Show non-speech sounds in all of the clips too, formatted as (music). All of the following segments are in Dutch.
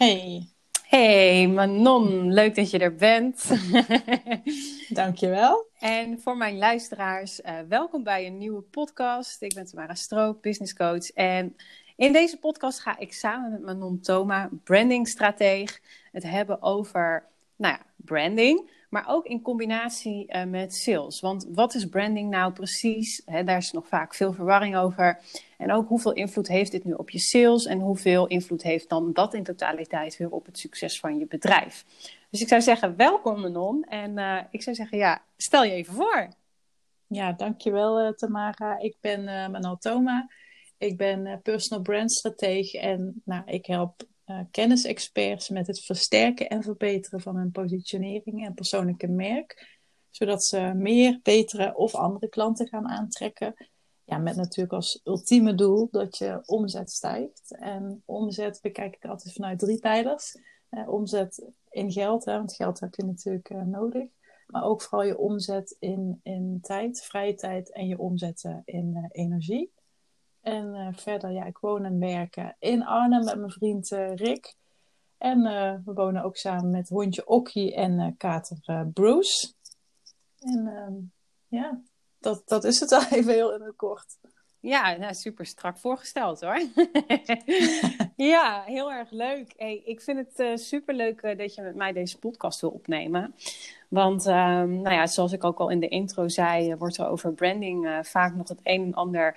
Hey. Hey Manon, leuk dat je er bent. (laughs) Dankjewel. En voor mijn luisteraars, uh, welkom bij een nieuwe podcast. Ik ben Tamara Stroop, business coach. En in deze podcast ga ik samen met Manon Thoma, brandingstrateeg, het hebben over nou ja, branding. Maar ook in combinatie uh, met sales. Want wat is branding nou precies? daar is nog vaak veel verwarring over. En ook hoeveel invloed heeft dit nu op je sales? En hoeveel invloed heeft dan dat in totaliteit weer op het succes van je bedrijf? Dus ik zou zeggen, welkom Manon. En uh, ik zou zeggen, ja, stel je even voor. Ja, dankjewel uh, Tamara. Ik ben uh, Manon Thoma. Ik ben personal brand stratege en nou, ik help kennisexperts met het versterken en verbeteren van hun positionering en persoonlijke merk. Zodat ze meer, betere of andere klanten gaan aantrekken. Ja, met natuurlijk als ultieme doel dat je omzet stijgt. En omzet bekijk ik altijd vanuit drie pijlers. Uh, omzet in geld, hè, want geld heb je natuurlijk uh, nodig. Maar ook vooral je omzet in, in tijd, vrije tijd en je omzetten in energie. En uh, verder, ja, ik woon en werken in Arnhem met mijn vriend Rick. En we wonen ook samen met hondje Okkie en kater Bruce. En ehm, ja, dat, dat is het (laughs) al even heel in het kort. Ja, nou, super strak voorgesteld hoor. (laughs) ja, heel erg leuk. Hey, ik vind het uh, super leuk dat je met mij deze podcast wil opnemen. Want um, nou ja, zoals ik ook al in de intro zei, wordt er over branding vaak nog het een en ander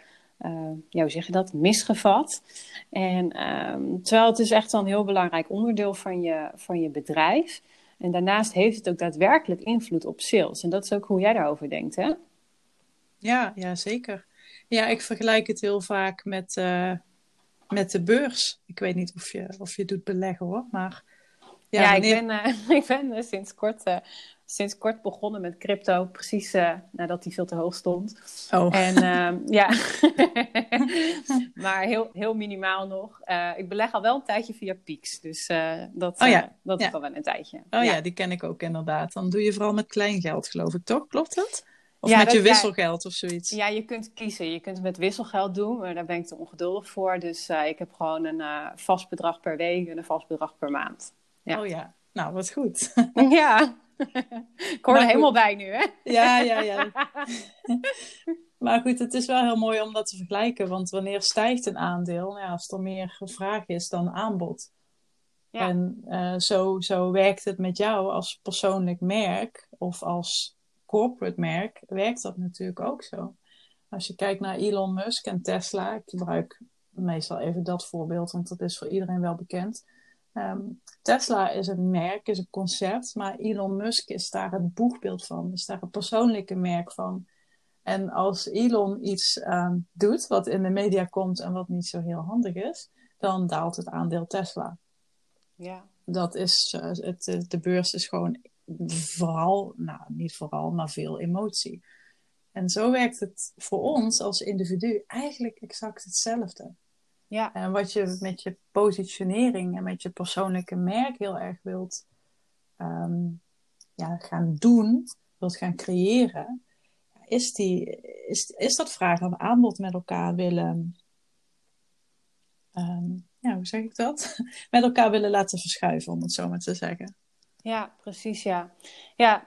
ja, hoe zeg je dat, misgevat. En um, terwijl het is echt een heel belangrijk onderdeel van je, van je bedrijf. En daarnaast heeft het ook daadwerkelijk invloed op sales. En dat is ook hoe jij daarover denkt, hè? Ja, ja zeker. Ja, ik vergelijk het heel vaak met, uh, met de beurs. Ik weet niet of je, of je doet beleggen hoor, maar... Ja, ja wanneer... (laughs) ik ben, uh, ik ben sinds kort sinds kort begonnen met crypto, precies nadat die veel te hoog stond. Oh. En uh, (laughs) ja, (laughs) maar heel, heel minimaal nog. Ik beleg al wel een tijdje via Pix, dus eh, dat, oh, ja. dat ja. is al wel een tijdje. Oh ja. die ken ik ook inderdaad. Dan doe je vooral met klein geld, geloof ik, toch? Klopt dat? Of met je wisselgeld of zoiets? Ja, je kunt kiezen. Je kunt het met wisselgeld doen, maar daar ben ik te ongeduldig voor. Dus ik heb gewoon een vast bedrag per week en een vast bedrag per maand. Oh ja, nou wat goed. (laughs) (laughs) ja. Ik hoor er helemaal bij nu, hè? Ja, ja, ja. (laughs) maar goed, het is wel heel mooi om dat te vergelijken. Want wanneer stijgt een aandeel? Nou ja, als er meer vraag is dan aanbod. Ja. En uh, zo, zo werkt het met jou als persoonlijk merk of als corporate merk, werkt dat natuurlijk ook zo. Als je kijkt naar Elon Musk en Tesla, ik gebruik meestal even dat voorbeeld, want dat is voor iedereen wel bekend. Um, Tesla is een merk, is een concept, maar Elon Musk is daar het boegbeeld van, is daar een persoonlijke merk van. En als Elon iets um, doet wat in de media komt en wat niet zo heel handig is, dan daalt het aandeel Tesla. Ja. Dat is, uh, het, de beurs is gewoon vooral, nou niet vooral, maar veel emotie. En zo werkt het voor ons als individu eigenlijk exact hetzelfde. Ja. En wat je met je positionering en met je persoonlijke merk heel erg wilt um, ja, gaan doen, wilt gaan creëren, is, die, is, is dat vraag en aanbod met elkaar willen, um, ja, hoe zeg ik dat? (laughs) met elkaar willen laten verschuiven, om het zo maar te zeggen. Ja, precies, ja. Ja,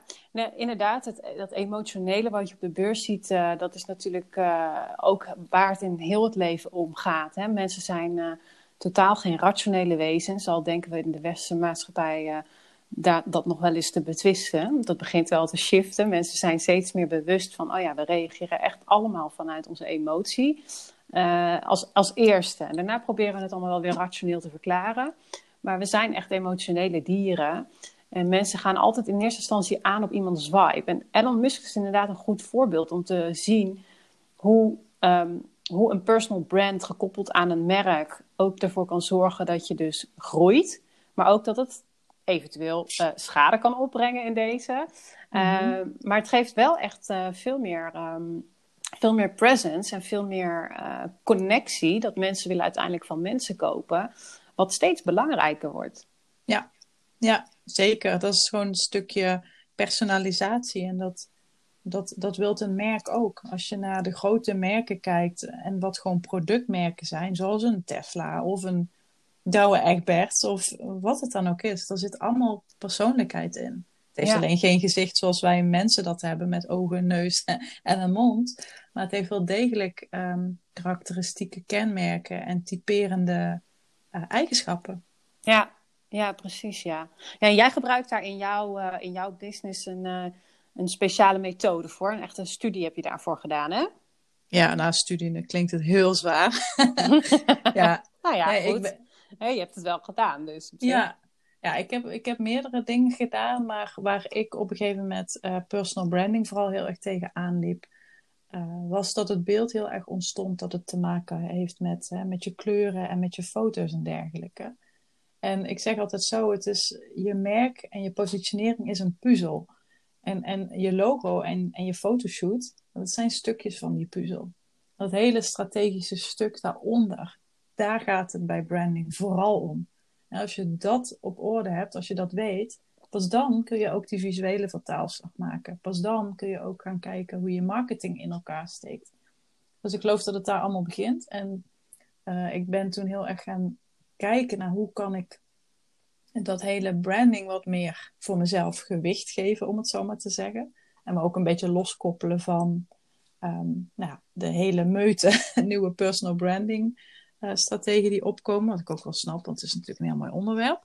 inderdaad, het, dat emotionele wat je op de beurs ziet, uh, dat is natuurlijk uh, ook waar het in heel het leven om gaat. Hè? Mensen zijn uh, totaal geen rationele wezens, al denken we in de westerse maatschappij da dat nog wel eens te betwisten. Dat begint wel te shiften. Mensen zijn steeds meer bewust van, oh ja, we reageren echt allemaal vanuit onze emotie. als, als eerste. En daarna proberen we het allemaal wel weer rationeel te verklaren. Maar we zijn echt emotionele dieren. En mensen gaan altijd in eerste instantie aan op iemands vibe. En Elon Musk is inderdaad een goed voorbeeld om te zien hoe, um, hoe een personal brand gekoppeld aan een merk ook ervoor kan zorgen dat je dus groeit. Maar ook dat het eventueel uh, schade kan opbrengen in deze. Mm -hmm. uh, maar het geeft wel echt uh, veel meer. Um, veel meer presence en veel meer uh, connectie. Dat mensen willen uiteindelijk van mensen kopen. Wat steeds belangrijker wordt. Ja, ja, zeker. Dat is gewoon een stukje personalisatie. En dat, dat, dat wilt een merk ook. Als je naar de grote merken kijkt en wat gewoon productmerken zijn, zoals een Tesla of een Douwe Egberts of wat het dan ook is. Er zit allemaal persoonlijkheid in. Het heeft Ja. alleen geen gezicht zoals wij mensen dat hebben met ogen, neus (laughs) en een mond. Maar het heeft wel degelijk ehm, karakteristieke kenmerken en typerende eh, eigenschappen. Ja, ja, precies, ja. ja en jij gebruikt daar in jouw, eh, in jouw business een, eh, een speciale methode voor. Een echte studie heb je daarvoor gedaan, hè? Ja, na studie dan klinkt het heel zwaar. (laughs) ja, Nou ja, nee, goed. ben- je hebt het wel gedaan, dus. Ja, ja ik, heb, ik heb meerdere dingen gedaan, maar waar ik op een gegeven moment eh, personal branding vooral heel erg tegen aanliep, was dat het beeld heel erg ontstond dat het te maken heeft met, hè, met je kleuren en met je foto's en dergelijke. En ik zeg altijd zo, het is je merk en je positionering is een puzzel. En, en je logo en, en je fotoshoot, dat zijn stukjes van die puzzel. Dat hele strategische stuk daaronder, daar gaat het bij branding vooral om. En als je dat op orde hebt, als je dat weet, pas dan kun je ook die visuele vertaalslag maken. Pas dan kun je ook gaan kijken hoe je marketing in elkaar steekt. Dus ik geloof dat het daar allemaal begint. En eh, ik ben toen heel erg gaan kijken naar hoe kan ik dat hele branding wat meer voor mezelf gewicht geven, om het zo maar te zeggen. En me ook een beetje loskoppelen van ehm, nou, de hele meute (laughs) nieuwe personal branding eh, strategieën die opkomen. Wat ik ook wel snap, want het is natuurlijk een heel mooi onderwerp.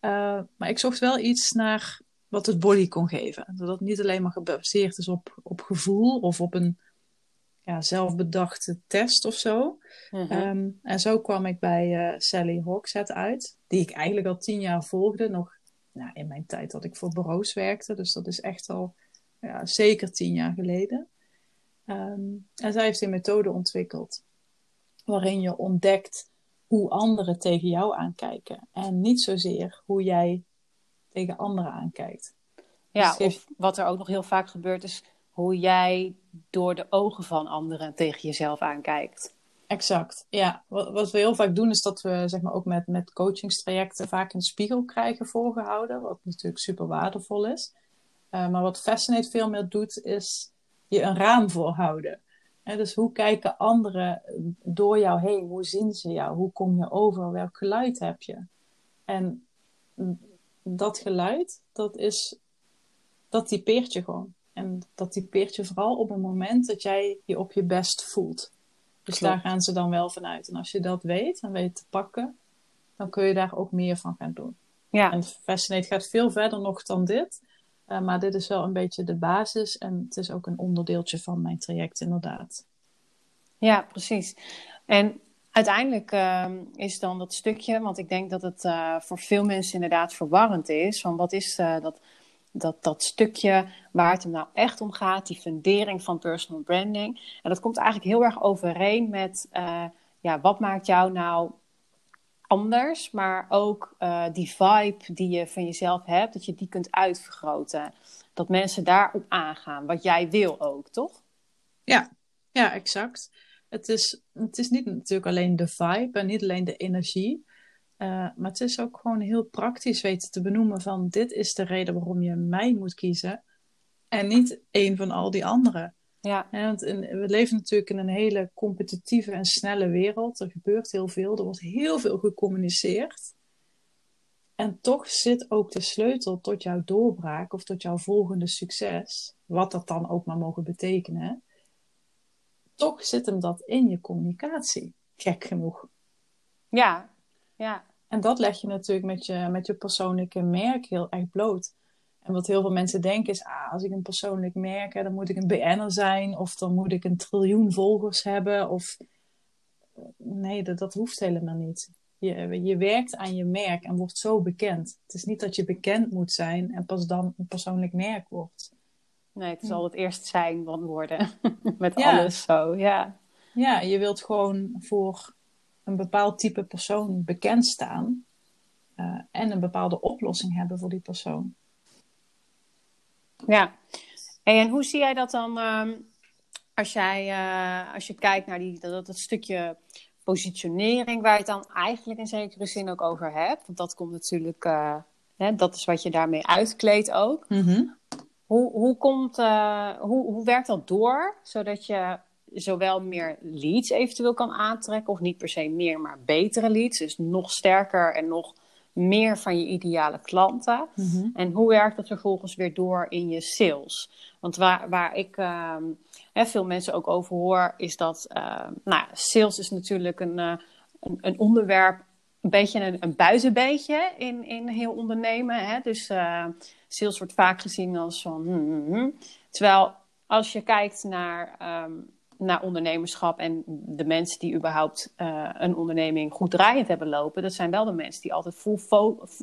Uh, maar ik zocht wel iets naar wat het body kon geven. Dat het niet alleen maar gebaseerd is op, op gevoel of op een ja, zelfbedachte test of zo. Mhm. Um, en zo kwam ik bij uh, Sally Hogshead uit, die ik eigenlijk al tien jaar volgde. Nog nou, in mijn tijd dat ik voor bureaus werkte. Dus dat is echt al ja, zeker tien jaar geleden. Um, en zij heeft een methode ontwikkeld waarin je ontdekt hoe anderen tegen jou aankijken. En niet zozeer hoe jij tegen anderen aankijkt. Ja, Dus of wat er ook nog heel vaak gebeurt is hoe jij door de ogen van anderen tegen jezelf aankijkt. Exact, ja. Wat, wat we heel vaak doen is dat we zeg maar, ook met, met coachingstrajecten vaak een spiegel krijgen voorgehouden. Wat natuurlijk super waardevol is. Uh, maar wat Fascinate veel meer doet is je een raam voorhouden. Dus hoe kijken anderen door jou heen? Hoe zien ze jou? Hoe kom je over? Welk geluid heb je? En dat geluid, dat is, dat typeert je gewoon. En dat typeert je vooral op het moment dat jij je op je best voelt. Dus Klopt. daar gaan ze dan wel vanuit. En als je dat weet en weet te pakken, dan kun je daar ook meer van gaan doen. Ja, En Fascinate gaat veel verder nog dan dit. Uh, maar dit is wel een beetje de basis. En het is ook een onderdeeltje van mijn traject, inderdaad. ja precies. En uiteindelijk uh, is dan dat stukje, want ik denk dat het uh, voor veel mensen inderdaad verwarrend is. Van wat is uh, dat, dat, dat stukje waar het hem nou echt om gaat, die fundering van personal branding. En dat komt eigenlijk heel erg overeen met uh, ja, wat maakt jou nou anders, maar ook uh, die vibe die je van jezelf hebt, dat je die kunt uitvergroten. Dat mensen daarop aangaan, wat jij wil ook, toch? Ja, ja exact. Het is, het is niet natuurlijk alleen de vibe en niet alleen de energie. Uh, maar het is ook gewoon heel praktisch weten te benoemen van dit is de reden waarom je mij moet kiezen. En niet een van al die anderen. Ja. Ja, want in, we leven natuurlijk in een hele competitieve en snelle wereld. Er gebeurt heel veel, er wordt heel veel gecommuniceerd. En toch zit ook de sleutel tot jouw doorbraak of tot jouw volgende succes, wat dat dan ook maar mogen betekenen. Toch zit hem dat in je communicatie, gek genoeg. Ja, ja. En dat leg je natuurlijk met je, met je persoonlijke merk heel erg bloot. En wat heel veel mensen denken is, ah, als ik een persoonlijk merk heb, dan moet ik een BN'er zijn. Of dan moet ik een triljoen volgers hebben. Of nee, dat, dat hoeft helemaal niet. Je, je werkt aan je merk en wordt zo bekend. Het is niet dat je bekend moet zijn en pas dan een persoonlijk merk wordt. Nee, het zal het eerst zijn van worden. (laughs) Met Ja. alles zo, ja. Ja, je wilt gewoon voor een bepaald type persoon bekend staan. eh, en een bepaalde oplossing hebben voor die persoon. Ja. En hoe zie jij dat dan ehm, als, jij, eh, als je kijkt naar die, dat, dat stukje positionering, waar je het dan eigenlijk in zekere zin ook over hebt? Want dat komt natuurlijk, eh, hè, dat is wat je daarmee uitkleedt ook. Hoe, hoe, komt, hoe, hoe werkt dat door, zodat je zowel meer leads eventueel kan aantrekken, of niet per se meer, maar betere leads. Dus nog sterker en nog meer van je ideale klanten. Mhm. En hoe werkt dat vervolgens weer door in je sales? Want waar, waar ik ehm, hè, veel mensen ook over hoor, is dat ehm, nou, sales is natuurlijk een, eh, een, een onderwerp, een beetje een, een buitenbeetje in, in heel ondernemen. Hè? Dus eh, sales wordt vaak gezien als van. hmm, hmm, hmm. Terwijl als je kijkt naar, ehm, naar ondernemerschap en de mensen die überhaupt eh, een onderneming goed draaiend hebben lopen, dat zijn wel de mensen die altijd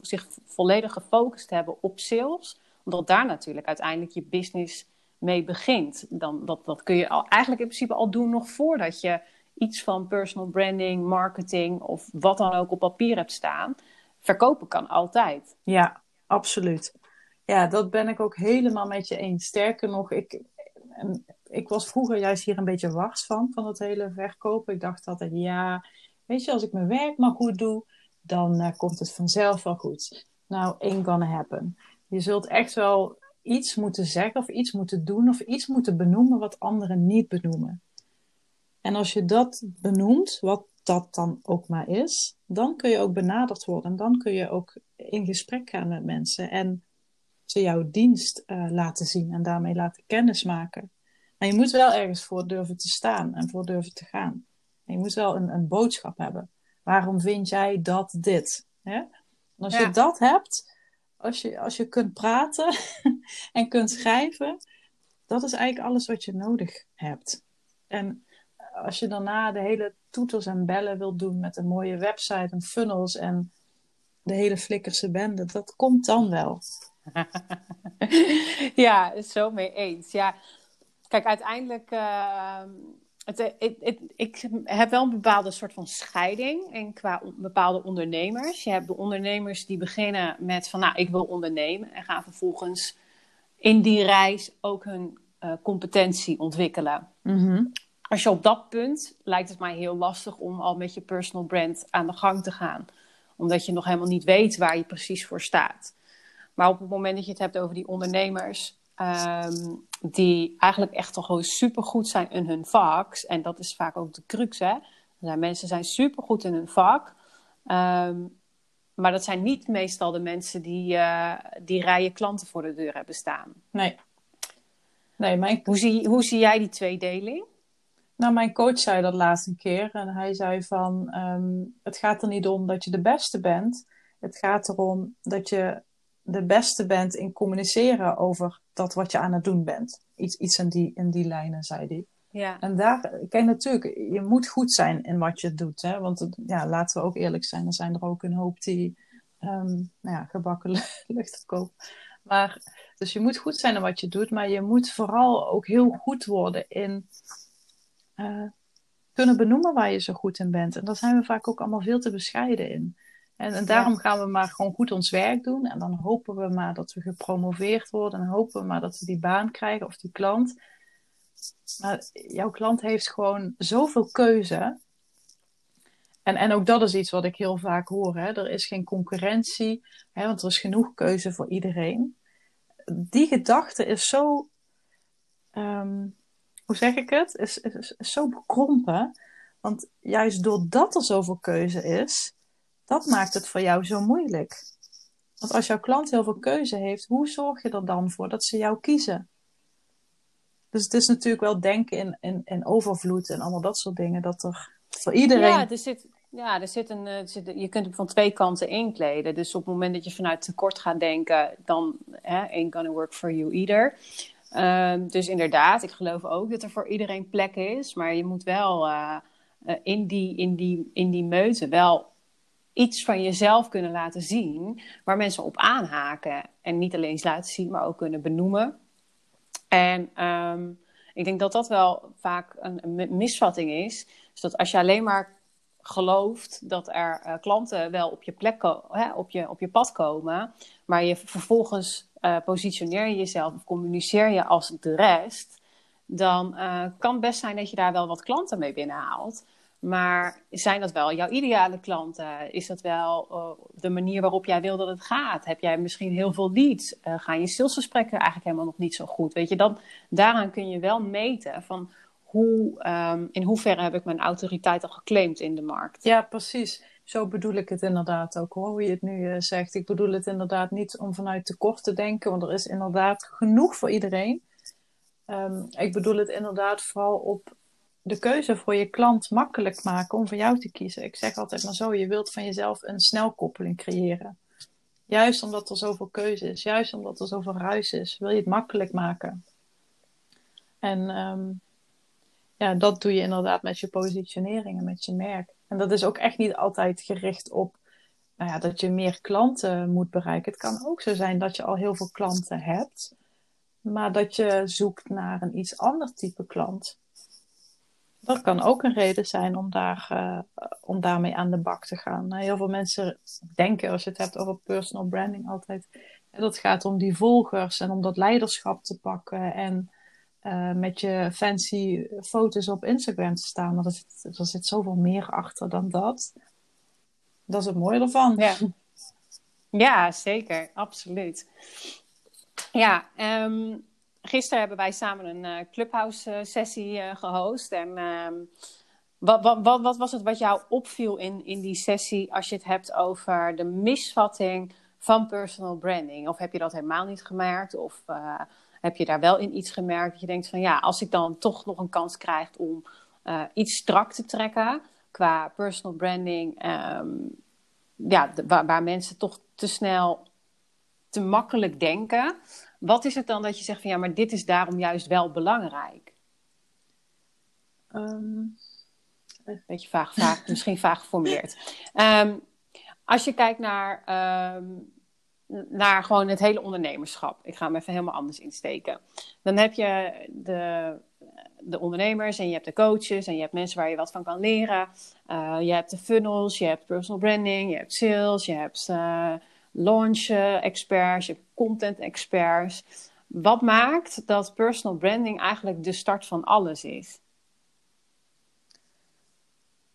zich volledig gefocust hebben op sales. Omdat daar natuurlijk uiteindelijk je business mee begint. Dan, dat, dat kun je al, eigenlijk in principe al doen nog voordat je iets van personal branding, marketing of wat dan ook op papier hebt staan. Verkopen kan altijd. Ja, absoluut. Ja, dat ben ik ook helemaal met je eens. Sterker nog, ik, ik was vroeger juist hier een beetje wars van, van het hele verkopen. Ik dacht altijd, ja, weet je, als ik mijn werk maar goed doe, dan eh, komt het vanzelf wel goed. Nou, ain't gonna happen. Je zult echt wel iets moeten zeggen of iets moeten doen of iets moeten benoemen wat anderen niet benoemen. En als je dat benoemt, wat dat dan ook maar is, dan kun je ook benaderd worden. En dan kun je ook in gesprek gaan met mensen en ze jouw dienst eh, laten zien en daarmee laten kennismaken. Maar je moet wel ergens voor durven te staan en voor durven te gaan. En je moet wel een, een boodschap hebben. Waarom vind jij dat dit? Hè? En als Ja. je dat hebt, als je, als je kunt praten (laughs) en kunt schrijven, dat is eigenlijk alles wat je nodig hebt. En als je daarna de hele toeters en bellen wilt doen met een mooie website en funnels en de hele flikkerse bende, dat komt dan wel. (laughs) ja, zo mee eens. Ja, kijk, uiteindelijk. eh, het, het, het- ik heb wel een bepaalde soort van scheiding in qua on- bepaalde ondernemers. Je hebt de ondernemers die beginnen met van, nou, ik wil ondernemen en gaan vervolgens in die reis ook hun eh, competentie ontwikkelen. Als je op dat punt lijkt het mij heel lastig om al met je personal brand aan de gang te gaan, omdat je nog helemaal niet weet waar je precies voor staat. Maar op het moment dat je het hebt over die ondernemers, ehm, die eigenlijk echt toch gewoon supergoed zijn in hun vak, en dat is vaak ook de crux, hè. Zijn mensen zijn supergoed in hun vak, ehm, maar dat zijn niet meestal de mensen die, eh, die rijen klanten voor de deur hebben staan. Nee. Nee, mijn, Hoe zie, hoe zie jij die tweedeling? nou, mijn coach zei dat laatst een keer. En hij zei van, ehm, het gaat er niet om dat je de beste bent. Het gaat erom dat je de beste bent in communiceren over dat wat je aan het doen bent. Iets, iets in, die, in die lijnen, zei hij. Ja, En daar, kijk natuurlijk, je moet goed zijn in wat je doet. Hè? Want het- ja, laten we ook eerlijk zijn, er zijn er ook een hoop die ehm, nou ja, gebakken (laughs) lucht. Maar, dus je moet goed zijn in wat je doet, maar je moet vooral ook heel goed worden in eh, kunnen benoemen waar je zo goed in bent. En daar zijn we vaak ook allemaal veel te bescheiden in. En, en daarom gaan we maar gewoon goed ons werk doen. En dan hopen we maar dat we gepromoveerd worden. En hopen we maar dat we die baan krijgen of die klant. Maar jouw klant heeft gewoon zoveel keuze. En, en ook dat is iets wat ik heel vaak hoor. Hè? Er is geen concurrentie, hè? want er is genoeg keuze voor iedereen. Die gedachte is zo, ehm, hoe zeg ik het? Is, is, is zo bekrompen. Want juist doordat er zoveel keuze is, dat maakt het voor jou zo moeilijk. Want als jouw klant heel veel keuze heeft, hoe zorg je er dan voor dat ze jou kiezen? Dus het is natuurlijk wel denken in, in, overvloed en allemaal dat soort dingen. Dat er voor iedereen. Ja, er zit, ja er zit een, zit, je kunt hem van twee kanten inkleden. Dus op het moment dat je vanuit tekort gaat denken, dan hè, ain't gonna work for you either. Ehm, dus inderdaad, ik geloof ook dat er voor iedereen plek is. Maar je moet wel eh, eh, in, die, in, die, in die meute wel iets van jezelf kunnen laten zien. Waar mensen op aanhaken. En niet alleen laten zien, maar ook kunnen benoemen. En ehm, ik denk dat dat wel vaak een, misvatting is. Dus dat als je alleen maar gelooft dat er eh, klanten wel op je plek hè, op, je, op je pad komen, maar je vervolgens eh, positioneer je jezelf of communiceer je als de rest, dan eh, kan het best zijn dat je daar wel wat klanten mee binnenhaalt. Maar zijn dat wel jouw ideale klanten? Is dat wel eh, de manier waarop jij wil dat het gaat? Heb jij misschien heel veel leads? Eh, gaan je salesgesprekken eigenlijk helemaal nog niet zo goed? Weet je, dan, daaraan kun je wel meten van hoe, um, in hoeverre heb ik mijn autoriteit al geclaimd in de markt? Ja, precies. Zo bedoel ik het inderdaad ook hoor, hoe je het nu uh, zegt. Ik bedoel het inderdaad niet om vanuit tekort te denken, want er is inderdaad genoeg voor iedereen. Um, ik bedoel het inderdaad vooral op de keuze voor je klant makkelijk maken om voor jou te kiezen. Ik zeg altijd maar zo, je wilt van jezelf een snelkoppeling creëren. Juist omdat er zoveel keuze is, juist omdat er zoveel ruis is, wil je het makkelijk maken. En um, ja, dat doe je inderdaad met je positionering en met je merk. En dat is ook echt niet altijd gericht op nou ja, dat je meer klanten moet bereiken. Het kan ook zo zijn dat je al heel veel klanten hebt, maar dat je zoekt naar een iets ander type klant. Dat kan ook een reden zijn om, daar, uh, om daarmee aan de bak te gaan. Nou, heel veel mensen denken, als je het hebt over personal branding, altijd dat gaat om die volgers en om dat leiderschap te pakken en uh, met je fancy foto's op Instagram te staan. Maar er zit, er zit zoveel meer achter dan dat. Dat is het mooie ervan. Ja, ja zeker. Absoluut. Ja, um, gisteren hebben wij samen een uh, Clubhouse-sessie uh, gehost. En wat, wat, wat, wat, was het wat jou opviel in, in die sessie als je het hebt over de misvatting van personal branding? Of heb je dat helemaal niet gemerkt? Of heb je daar wel in iets gemerkt dat je denkt van ja, als ik dan toch nog een kans krijg om iets strak te trekken qua personal branding, um, ja, waar mensen toch te snel te makkelijk denken. Wat is het dan dat je zegt van ja, maar dit is daarom juist wel belangrijk? Um... Beetje vaag, vaag (laughs) misschien vaag geformuleerd. Um, als je kijkt naar, um, naar gewoon het hele ondernemerschap. Ik ga hem even helemaal anders insteken. Dan heb je de, de ondernemers en je hebt de coaches en je hebt mensen waar je wat van kan leren. Uh, je hebt de funnels, je hebt personal branding, je hebt sales, je hebt uh, launch experts, je hebt content experts. Wat maakt dat personal branding eigenlijk de start van alles is?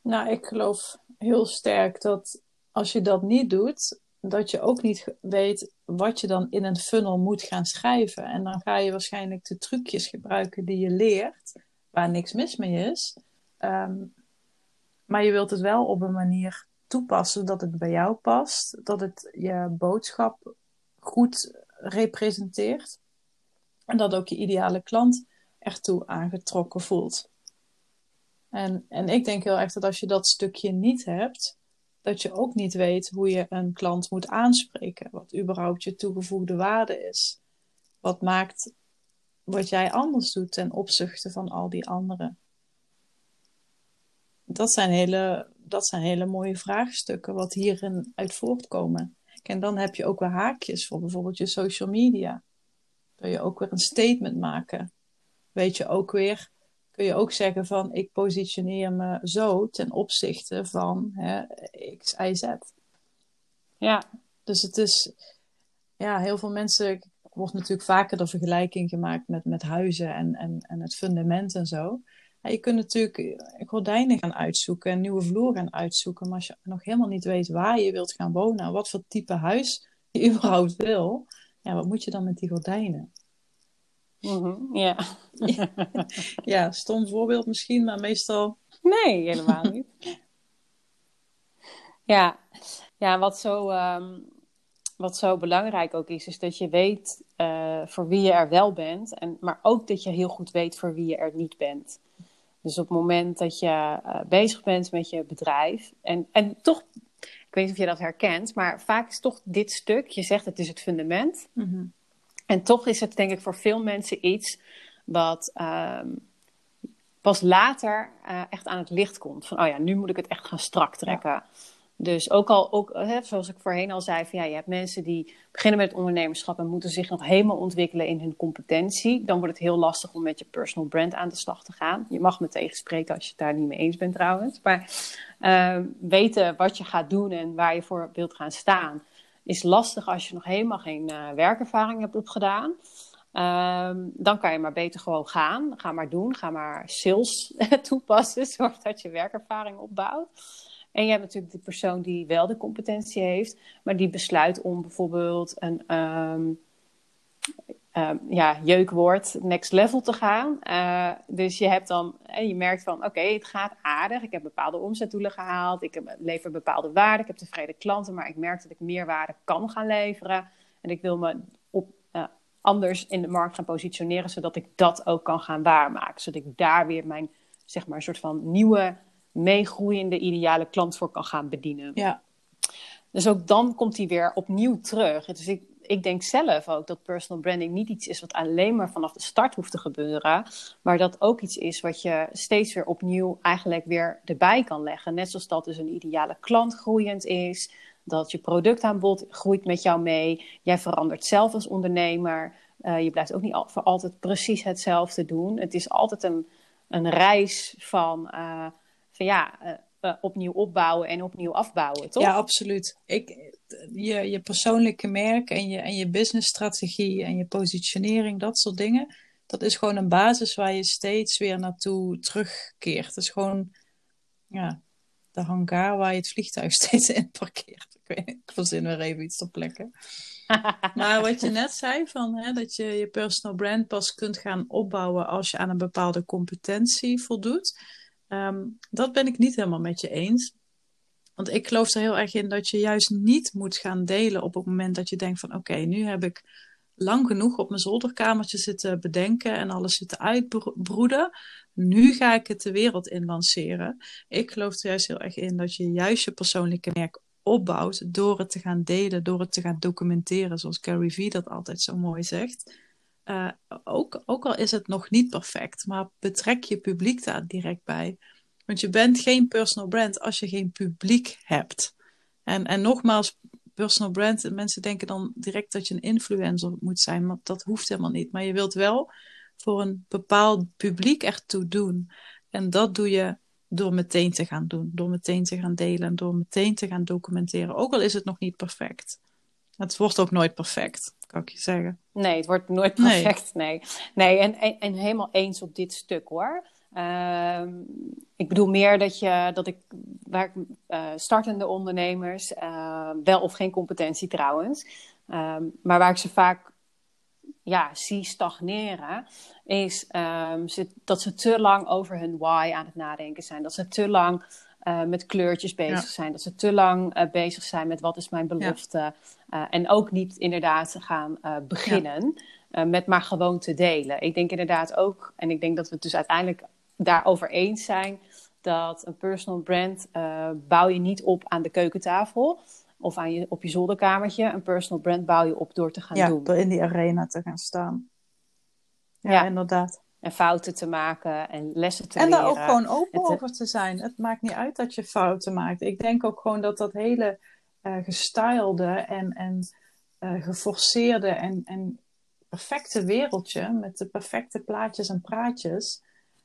Nou, ik geloof heel sterk dat als je dat niet doet, dat je ook niet weet wat je dan in een funnel moet gaan schrijven. En dan ga je waarschijnlijk de trucjes gebruiken die je leert, waar niks mis mee is. Um, maar je wilt het wel op een manier toepassen dat het bij jou past, dat het je boodschap goed representeert en dat ook je ideale klant ertoe aangetrokken voelt. En, en ik denk heel erg dat als je dat stukje niet hebt, dat je ook niet weet hoe je een klant moet aanspreken, wat überhaupt je toegevoegde waarde is. Wat maakt wat jij anders doet ten opzichte van al die anderen. Dat zijn hele dat zijn hele mooie vraagstukken wat hierin uit voortkomen. En dan heb je ook weer haakjes voor bijvoorbeeld je social media. Kun je ook weer een statement maken. Weet je ook weer, kun je ook zeggen van ik positioneer me zo ten opzichte van hè, X, Y, Z. Ja. Dus het is, ja, heel veel mensen, wordt natuurlijk vaker de vergelijking gemaakt met, met huizen en, en, en het fundament en zo je kunt natuurlijk eh, gordijnen gaan uitzoeken en nieuwe vloer gaan uitzoeken. Maar als je nog helemaal niet weet waar je wilt gaan wonen, wat voor type huis je (laughs) überhaupt wil, ja, wat moet je dan met die gordijnen? Mm ja. (laughs) ja. stom voorbeeld misschien, maar meestal. (laughs) Nee, helemaal niet. ja. ja, wat zo, um, wat zo belangrijk ook is, is dat je weet uh, voor wie je er wel bent, en, maar ook dat je heel goed weet voor wie je er niet bent. Dus op het moment dat je uh, bezig bent met je bedrijf. En, en toch, ik weet niet of je dat herkent, maar vaak is toch dit stuk, je zegt het is het fundament. Mm En toch is het denk ik voor veel mensen iets wat um, pas later uh, echt aan het licht komt. Van, oh ja, nu moet ik het echt gaan strak trekken. Ja. Dus ook al, ook, hè, zoals ik voorheen al zei, van, ja, je hebt mensen die beginnen met ondernemerschap en moeten zich nog helemaal ontwikkelen in hun competentie. Dan wordt het heel lastig om met je personal brand aan de slag te gaan. Je mag me tegenspreken als je het daar niet mee eens bent trouwens. Maar uh, weten wat je gaat doen en waar je voor wilt gaan staan, is lastig als je nog helemaal geen uh, werkervaring hebt opgedaan. Um, dan kan je maar beter gewoon gaan. Ga maar doen. Ga maar sales (laughs) toepassen. (laughs) Zorg dat je werkervaring opbouwt. En je hebt natuurlijk de persoon die wel de competentie heeft, maar die besluit om bijvoorbeeld een, um, um, ja, jeukwoord next level te gaan. Uh, dus je hebt dan, en je merkt van, oké, het gaat aardig. Ik heb bepaalde omzetdoelen gehaald. Ik lever bepaalde waarden. Ik heb tevreden klanten, maar ik merk dat ik meer waarde kan gaan leveren. En ik wil me op, uh, anders in de markt gaan positioneren, zodat ik dat ook kan gaan waarmaken. Zodat ik daar weer mijn, zeg maar, een soort van nieuwe, meegroeiende, ideale klant voor kan gaan bedienen. Ja. Dus ook dan komt hij weer opnieuw terug. Dus ik, ik denk zelf ook dat personal branding niet iets is wat alleen maar vanaf de start hoeft te gebeuren, maar dat ook iets is wat je steeds weer opnieuw eigenlijk weer erbij kan leggen. Net zoals dat dus een ideale klant groeiend is, dat je productaanbod groeit met jou mee, jij verandert zelf als ondernemer, uh, je blijft ook niet voor altijd precies hetzelfde doen. Het is altijd een, een reis van, uh, van ja. Uh, uh, opnieuw opbouwen en opnieuw afbouwen, toch? Ja, absoluut. Ik, je, je persoonlijke merk en je, en je businessstrategie en je positionering, dat soort dingen, dat is gewoon een basis waar je steeds weer naartoe terugkeert. Het is gewoon ja, de hangar waar je het vliegtuig (laughs) steeds in parkeert. Ik, weet, ik verzin weer even iets ter plekke. (laughs) maar wat je net zei, van, hè, dat je je personal brand pas kunt gaan opbouwen als je aan een bepaalde competentie voldoet Um, dat ben ik niet helemaal met je eens. Want ik geloof er heel erg in dat je juist niet moet gaan delen op het moment dat je denkt van oké, nu heb ik lang genoeg op mijn zolderkamertje zitten bedenken en alles zitten uitbroeden. Nu ga ik het de wereld in lanceren. Ik geloof er juist heel erg in dat je juist je persoonlijke merk opbouwt door het te gaan delen, door het te gaan documenteren, zoals Gary Vee dat altijd zo mooi zegt. Uh, ook, ook al is het nog niet perfect, maar betrek je publiek daar direct bij. Want je bent geen personal brand als je geen publiek hebt. En, en nogmaals, personal brand, mensen denken dan direct dat je een influencer moet zijn, maar dat hoeft helemaal niet. Maar je wilt wel voor een bepaald publiek ertoe doen. En dat doe je door meteen te gaan doen, door meteen te gaan delen en door meteen te gaan documenteren. Ook al is het nog niet perfect. Het wordt ook nooit perfect, kan ik je zeggen. Nee, het wordt nooit perfect. Nee, nee. en, en, en helemaal eens op dit stuk hoor. Uh, ik bedoel meer dat, je, dat ik, waar uh, startende ondernemers, uh, wel of geen competentie trouwens, ehm, maar waar ik ze vaak ja, zie stagneren, is um, ze, dat ze te lang over hun why aan het nadenken zijn. Dat ze te lang uh, met kleurtjes bezig zijn. Dat ze te lang uh, bezig zijn met wat is mijn belofte. Ja. Uh, en ook niet inderdaad gaan beginnen ja. met maar gewoon te delen. Ik denk inderdaad ook, en ik denk dat we het dus uiteindelijk daarover eens zijn, dat een personal brand bouw je niet op aan de keukentafel of aan je, op je zolderkamertje. Een personal brand bouw je op door te gaan ja, doen. door in die arena te gaan staan. Ja, inderdaad. En fouten te maken en lessen te en leren. En daar ook gewoon open het, over te zijn. Het maakt niet uit dat je fouten maakt. Ik denk ook gewoon dat dat hele uh, gestylede en, en uh, geforceerde en, en perfecte wereldje met de perfecte plaatjes en praatjes.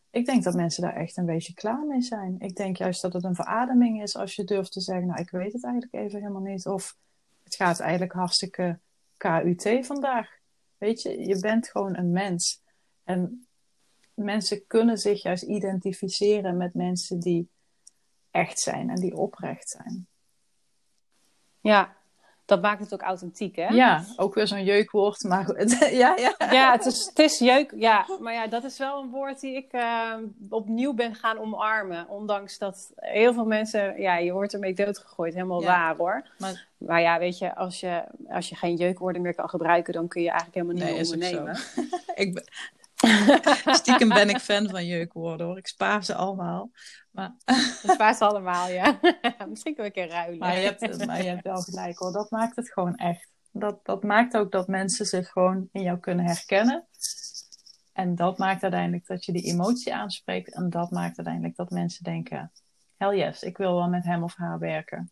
Ik denk dat mensen daar echt een beetje klaar mee zijn. Ik denk juist dat het een verademing is als je durft te zeggen: Nou, ik weet het eigenlijk even helemaal niet. Of het gaat eigenlijk hartstikke KUT vandaag. Weet je, je bent gewoon een mens. En mensen kunnen zich juist identificeren met mensen die echt zijn en die oprecht zijn. Ja, dat maakt het ook authentiek, hè? Ja, ook weer zo'n jeukwoord, maar (laughs) ja, ja. Ja, het is, het is jeuk, ja. Maar ja, dat is wel een woord die ik uh, opnieuw ben gaan omarmen. Ondanks dat heel veel mensen, ja, je wordt ermee doodgegooid. Helemaal ja. waar, hoor. Maar, maar, ja, weet je als, je, als je geen jeukwoorden meer kan gebruiken, dan kun je eigenlijk helemaal niet nee, ondernemen. (laughs) ik ben, (laughs) Stiekem ben ik fan van jeukwoorden hoor. Ik spaar ze allemaal. Maar... (laughs) Ik spaar ze allemaal, ja. (laughs) Misschien kunnen we een keer ruilen. Maar je, hebt, maar je hebt wel gelijk hoor. Dat maakt het gewoon echt. Dat, dat maakt ook dat mensen zich gewoon in jou kunnen herkennen. En dat maakt uiteindelijk dat je die emotie aanspreekt. En dat maakt uiteindelijk dat mensen denken: hell yes, ik wil wel met hem of haar werken.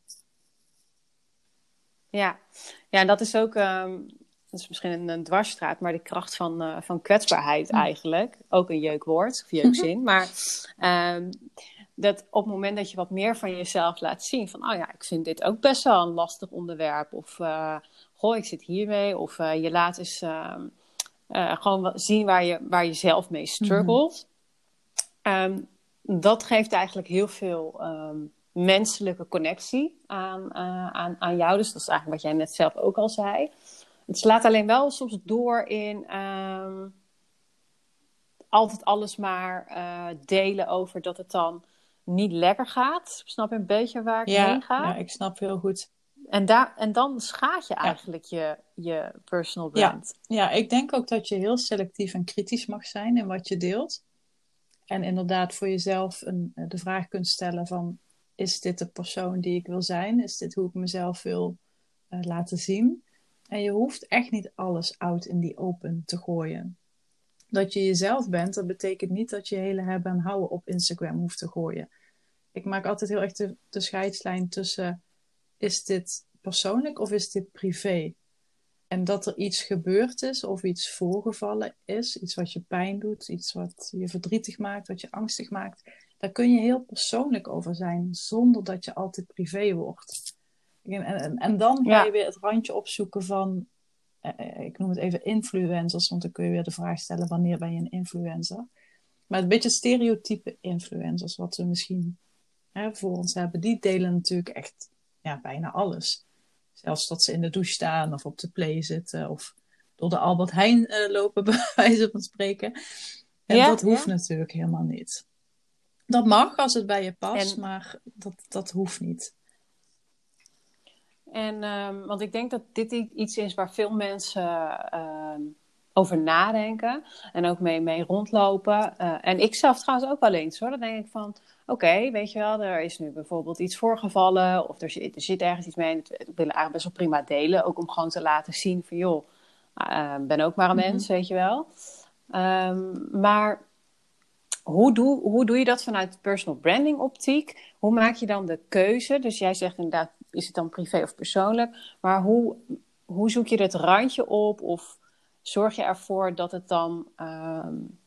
Ja, ja en dat is ook. Um dat is misschien een, een dwarsstraat, maar de kracht van, uh, van kwetsbaarheid eigenlijk. Ook een jeukwoord of jeukzin. maar um, dat op het moment dat je wat meer van jezelf laat zien, van oh ja, ik vind dit ook best wel een lastig onderwerp. Of uh, goh, ik zit hiermee. Of uh, je laat eens uh, gewoon zien waar je, waar je zelf mee struggelt. Mm-hmm. Um, dat geeft eigenlijk heel veel um, menselijke connectie aan, aan, aan jou. Dus dat is eigenlijk wat jij net zelf ook al zei. Het slaat alleen wel soms door in ehm, altijd alles maar uh, delen over dat het dan niet lekker gaat. Snap je een beetje waar ik heen ga? Ja, ik snap heel goed. En, daar, en dan schaadt je eigenlijk je, je personal brand. Ja. ja, ik denk ook dat je heel selectief en kritisch mag zijn in wat je deelt. En inderdaad voor jezelf een, eh, de vraag kunt stellen van... is dit de persoon die ik wil zijn? Is dit hoe ik mezelf wil uh, laten zien? En je hoeft echt niet alles out in die open te gooien. Dat je jezelf bent, dat betekent niet dat je hele hebben en houden op Instagram hoeft te gooien. Ik maak altijd heel erg de, de scheidslijn tussen is dit persoonlijk of is dit privé? En dat er iets gebeurd is of iets voorgevallen is, iets wat je pijn doet, iets wat je verdrietig maakt, wat je angstig maakt, daar kun je heel persoonlijk over zijn, zonder dat je altijd privé wordt. En, en, en dan ga je weer het randje opzoeken van, eh, eh, ik noem het even influencers, want dan kun je weer de vraag stellen, wanneer ben je een influencer? Maar een beetje stereotype influencers, wat we misschien hè, voor ons hebben, die delen natuurlijk echt ja, bijna alles. Zelfs dat ze in de douche staan of op de play zitten of door de Albert Heijn uh, lopen, (laughs) bij wijze van spreken. En dat hoeft natuurlijk helemaal niet. Dat mag als het bij je past, maar dat, dat hoeft niet. En, um, want ik denk dat dit iets is waar veel mensen uh, over nadenken en ook mee, mee rondlopen. Uh, en ik zelf trouwens ook wel eens hoor. Dan denk ik van, oké, weet je wel, er is nu bijvoorbeeld iets voorgevallen of er zit, er zit ergens iets mee. Ik wil eigenlijk best wel prima delen, ook om gewoon te laten zien van joh, uh, ben ook maar een mhm. mens, weet je wel. Um, maar hoe doe, hoe doe je dat vanuit personal branding optiek? Hoe maak je dan de keuze? Dus jij zegt inderdaad, is het dan privé of persoonlijk? Maar hoe, hoe zoek je het randje op? Of zorg je ervoor dat het dan um,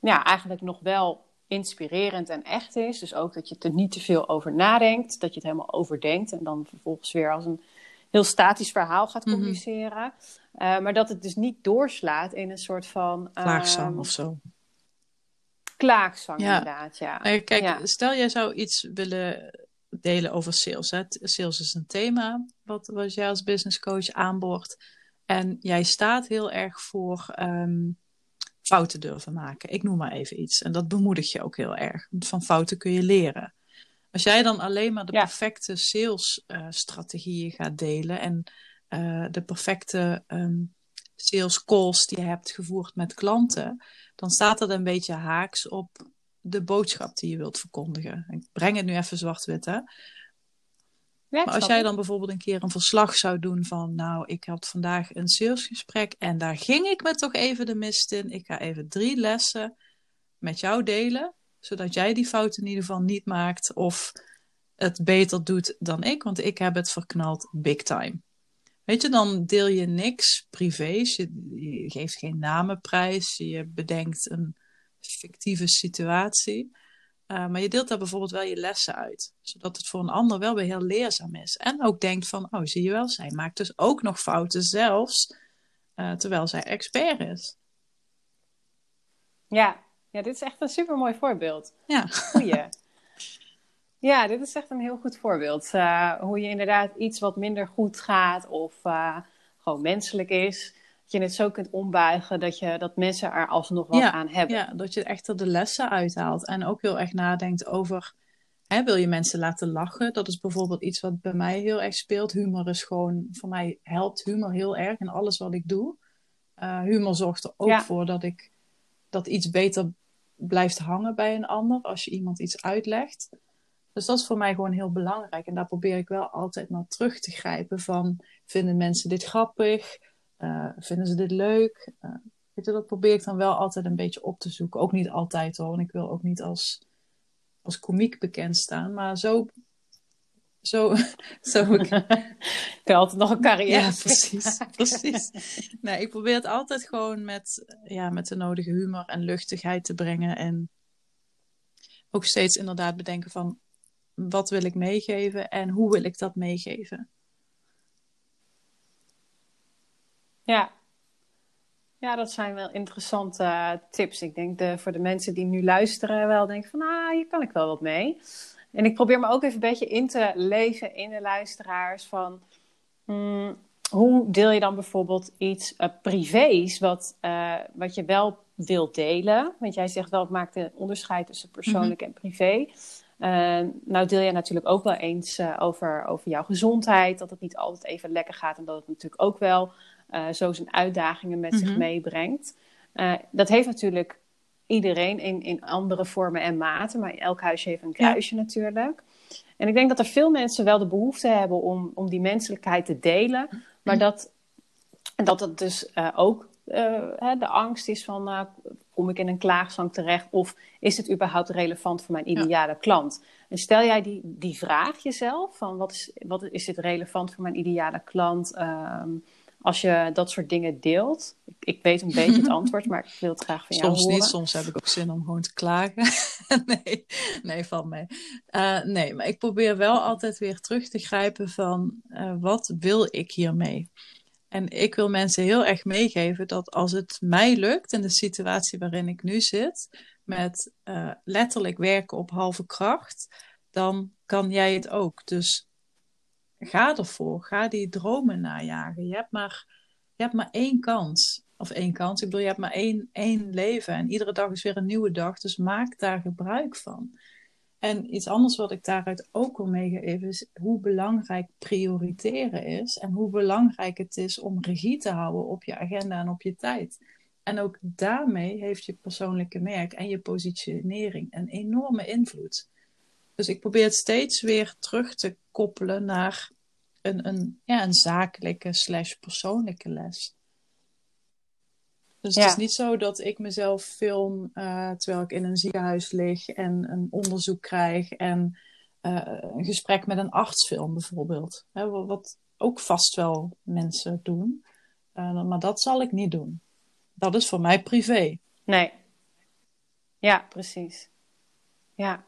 ja, eigenlijk nog wel inspirerend en echt is. Dus ook dat je er niet te veel over nadenkt, dat je het helemaal overdenkt en dan vervolgens weer als een heel statisch verhaal gaat mhm. communiceren. uh, maar dat het dus niet doorslaat in een soort van. Klaagzang um, of zo. Klaagzang, ja. inderdaad, ja. kijk, ja. stel jij zou iets willen delen over sales. Hè? Sales is een thema wat, wat jij als business coach aanboort. En jij staat heel erg voor um, fouten durven maken. Ik noem maar even iets. En dat bemoedig je ook heel erg. Want van fouten kun je leren. Als jij dan alleen maar de perfecte salesstrategieën uh, gaat delen en uh, de perfecte um, sales calls die je hebt gevoerd met klanten, dan staat dat een beetje haaks op de boodschap die je wilt verkondigen. Ik breng het nu even zwart-wit, hè. maar als jij dan bijvoorbeeld een keer een verslag zou doen van, nou, ik had vandaag een salesgesprek en daar ging ik me toch even de mist in. Ik ga even drie lessen met jou delen, zodat jij die fout in ieder geval niet maakt of het beter doet dan ik, want ik heb het verknald big time. Weet je, dan deel je niks privés, je, je geeft geen namenprijs, je bedenkt een fictieve situatie. Uh, maar je deelt daar bijvoorbeeld wel je lessen uit. Zodat het voor een ander wel weer heel leerzaam is. En ook denkt van, oh zie je wel, zij maakt dus ook nog fouten zelfs. Uh, terwijl zij expert is. Ja. ja, dit is echt een super mooi voorbeeld. Ja. Goeie. (laughs) ja, dit is echt een heel goed voorbeeld. Uh, hoe je inderdaad iets wat minder goed gaat of gewoon menselijk is dat je het zo kunt ombuigen dat, je, dat mensen er alsnog wat aan hebben. Ja, dat je echt er de lessen uithaalt. En ook heel erg nadenkt over, hè, wil je mensen laten lachen? Dat is bijvoorbeeld iets wat bij mij heel erg speelt. Humor is gewoon, voor mij helpt humor heel erg in alles wat ik doe. Uh, humor zorgt er ook voor dat ik dat iets beter blijft hangen bij een ander als je iemand iets uitlegt. Dus dat is voor mij gewoon heel belangrijk. En daar probeer ik wel altijd naar terug te grijpen van, vinden mensen dit grappig? Uh, vinden ze dit leuk? Uh, weet je, dat probeer ik dan wel altijd een beetje op te zoeken. Ook niet altijd hoor, want ik wil ook niet als, als komiek bekend staan. Maar zo... Zo, (laughs) zo ik... (laughs) ik altijd nog een carrière. Ja, precies. (laughs) precies. Nee, ik probeer het altijd gewoon met, ja, met de nodige humor en luchtigheid te brengen. En ook steeds inderdaad bedenken van... Wat wil ik meegeven en hoe wil ik dat meegeven? Ja. Ja, dat zijn wel interessante uh, tips. Ik denk de, voor de mensen die nu luisteren wel denken van, ah, hier kan ik wel wat mee. En ik probeer me ook even een beetje in te leven in de luisteraars van, hmm, hoe deel je dan bijvoorbeeld iets uh, privés wat, uh, wat je wel wilt delen? Want jij zegt wel, het maakt een onderscheid tussen persoonlijk mm -hmm. en privé. Uh, nou deel je natuurlijk ook wel eens over, over jouw gezondheid, dat het niet altijd even lekker gaat en dat het natuurlijk ook wel zo zijn uitdagingen met mm -hmm. zich meebrengt. dat heeft natuurlijk iedereen in, in andere vormen en maten, maar elk huisje heeft een kruisje ja. natuurlijk. En ik denk dat er veel mensen wel de behoefte hebben om, om die menselijkheid te delen, maar dat, dat het dus uh, ook uh, hè, de angst is van, uh, kom ik in een klaagzang terecht of is het überhaupt relevant voor mijn ideale ja. klant? En stel jij die, die vraag jezelf, van wat is, wat is dit relevant voor mijn ideale klant? Um, als je dat soort dingen deelt. Ik, ik, weet een beetje het (laughs) antwoord, maar ik wil het graag van jou soms horen. Soms niet, soms heb ik ook zin om gewoon te klagen. (laughs) nee, nee, van mij. Uh, nee, maar ik probeer wel altijd weer terug te grijpen van uh, wat wil ik hiermee? En ik wil mensen heel erg meegeven dat als het mij lukt in de situatie waarin ik nu zit, met uh, letterlijk werken op halve kracht, dan kan jij het ook. Dus ga ervoor. Ga die dromen najagen. Je hebt maar, je hebt maar één kans. Of één kans. Ik bedoel, je hebt maar één, één leven. En iedere dag is weer een nieuwe dag. Dus maak daar gebruik van. En iets anders wat ik daaruit ook wil meegeven is hoe belangrijk prioriteren is. En hoe belangrijk het is om regie te houden op je agenda en op je tijd. En ook daarmee heeft je persoonlijke merk en je positionering een enorme invloed. Dus ik probeer het steeds weer terug te koppelen naar een, een, ja, een zakelijke slash persoonlijke les. Dus ja. het is niet zo dat ik mezelf film uh, terwijl ik in een ziekenhuis lig en een onderzoek krijg en uh, een gesprek met een arts film bijvoorbeeld. Hè, wat ook vast wel mensen doen. Uh, maar dat zal ik niet doen. Dat is voor mij privé. Nee. Ja, precies. Ja.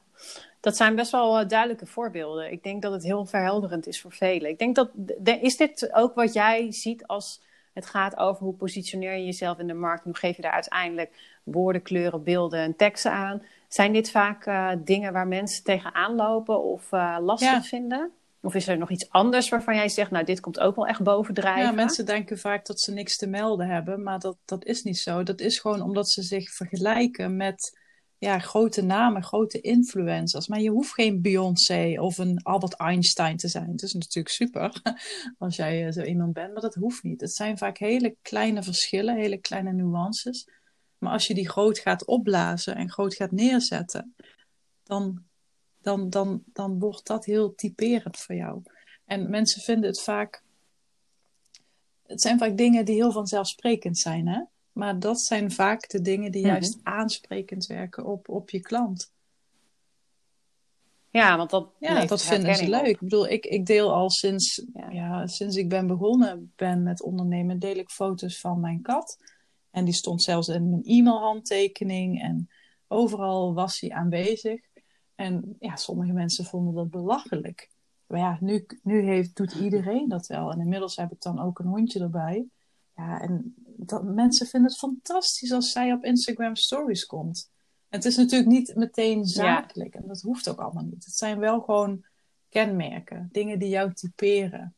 Dat zijn best wel uh, duidelijke voorbeelden. Ik denk dat het heel verhelderend is voor velen. Ik denk dat, de, is dit ook wat jij ziet als het gaat over hoe positioneer je jezelf in de markt? Hoe geef je daar uiteindelijk woorden, kleuren, beelden en teksten aan? Zijn dit vaak uh, dingen waar mensen tegenaan lopen of uh, lastig ja. vinden? Of is er nog iets anders waarvan jij zegt, nou, dit komt ook wel echt bovendrijven? Ja, mensen denken vaak dat ze niks te melden hebben, maar dat, dat is niet zo. Dat is gewoon omdat ze zich vergelijken met ja, grote namen, grote influencers. Maar je hoeft geen Beyoncé of een Albert Einstein te zijn. Het is natuurlijk super (laughs) als jij eh, zo iemand bent, maar dat hoeft niet. Het zijn vaak hele kleine verschillen, hele kleine nuances. Maar als je die groot gaat opblazen en groot gaat neerzetten, dan, dan, dan, dan wordt dat heel typerend voor jou. En mensen vinden het vaak. Het zijn vaak dingen die heel vanzelfsprekend zijn, hè? Maar dat zijn vaak de dingen die juist mm -hmm. aansprekend werken op, op je klant. Ja, want dat, ja, dat vinden ze leuk. Op. Ik bedoel, ik, ik deel al sinds, ja. ja. sinds ik ben begonnen ben met ondernemen, deel ik foto's van mijn kat. En die stond zelfs in mijn e-mailhandtekening en overal was hij aanwezig. En ja, sommige mensen vonden dat belachelijk. Maar ja, nu, nu heeft, doet iedereen dat wel. En inmiddels heb ik dan ook een hondje erbij. Ja, en dat, mensen vinden het fantastisch als zij op Instagram stories komt. Het is natuurlijk niet meteen zakelijk. Ja. En dat hoeft ook allemaal niet. Het zijn wel gewoon kenmerken. Dingen die jou typeren.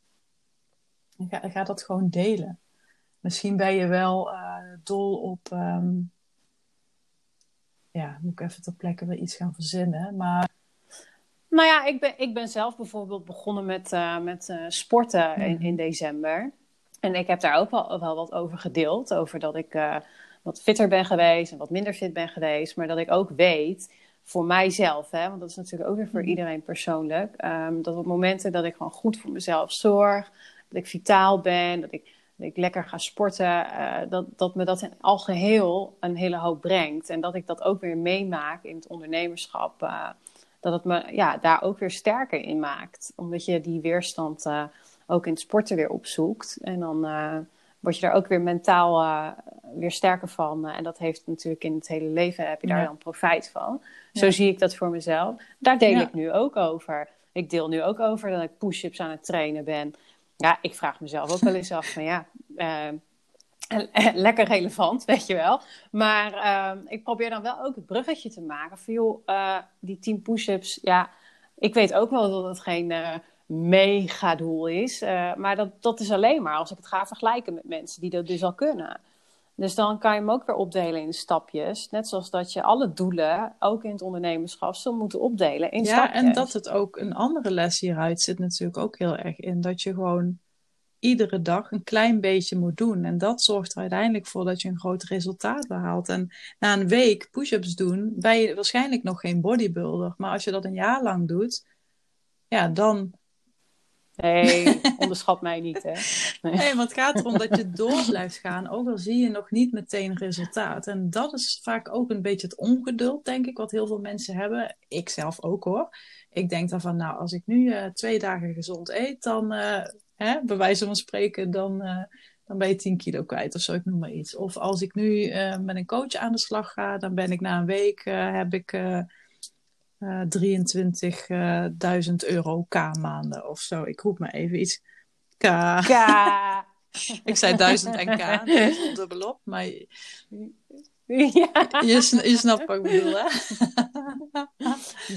En ga, ga dat gewoon delen. Misschien ben je wel uh, dol op... Um, ja, moet ik even ter plekke weer iets gaan verzinnen. Maar... Nou ja, ik ben, ik ben zelf bijvoorbeeld begonnen met, uh, met uh, sporten in, in december. En ik heb daar ook wel, wel wat over gedeeld. Over dat ik uh, wat fitter ben geweest en wat minder fit ben geweest. Maar dat ik ook weet, voor mijzelf, hè, want dat is natuurlijk ook weer voor mhm. iedereen persoonlijk. Um, dat op momenten dat ik gewoon goed voor mezelf zorg. Dat ik vitaal ben. Dat ik, dat ik lekker ga sporten. Uh, dat, dat me dat in al geheel een hele hoop brengt. En dat ik dat ook weer meemaak in het ondernemerschap. Uh, dat het me ja, daar ook weer sterker in maakt. Omdat je die weerstand ook in het sporten weer opzoekt. En dan uh, word je daar ook weer mentaal uh, weer sterker van. Uh, en dat heeft natuurlijk in het hele leven, heb je daar ja. dan profijt van. Zo ja. zie ik dat voor mezelf. Daar deel ja. ik nu ook over. Ik deel nu ook over dat ik push-ups aan het trainen ben. Ja, ik vraag mezelf ook wel eens af van ja... (laughs) lekker relevant, weet je wel. Maar uh, ik probeer dan wel ook het bruggetje te maken van joh, uh, die 10 push-ups, ja, ik weet ook wel dat het geen mega doel is. Uh, maar dat, dat is alleen maar als ik het ga vergelijken met mensen die dat dus al kunnen. Dus dan kan je hem ook weer opdelen in stapjes. Net zoals dat je alle doelen, ook in het ondernemerschap, zou moeten opdelen in ja, stapjes. Ja, en dat het ook een andere les hieruit zit natuurlijk ook heel erg in. Dat je gewoon iedere dag een klein beetje moet doen. En dat zorgt er uiteindelijk voor dat je een groot resultaat behaalt. En na een week push-ups doen, ben je waarschijnlijk nog geen bodybuilder. Maar als je dat een jaar lang doet, ja, dan Nee, (laughs) onderschat mij niet, hè. Nee. nee, want het gaat erom dat je door blijft gaan, ook al zie je nog niet meteen resultaat. En dat is vaak ook een beetje het ongeduld, denk ik, wat heel veel mensen hebben. Ik zelf ook, hoor. Ik denk dan van, nou, als ik nu uh, twee dagen gezond eet, dan, uh, hè, bij wijze van spreken, dan, uh, dan ben je 10 kilo kwijt of zo, ik noem maar iets. Of als ik nu met een coach aan de slag ga, dan ben ik na een week, heb ik 23.000 euro K-maanden of zo. Ik roep maar even iets. K. K. (laughs) ik zei 1000 en K, dubbelop, maar je, ja. je, je, snapt wat ik bedoel, hè?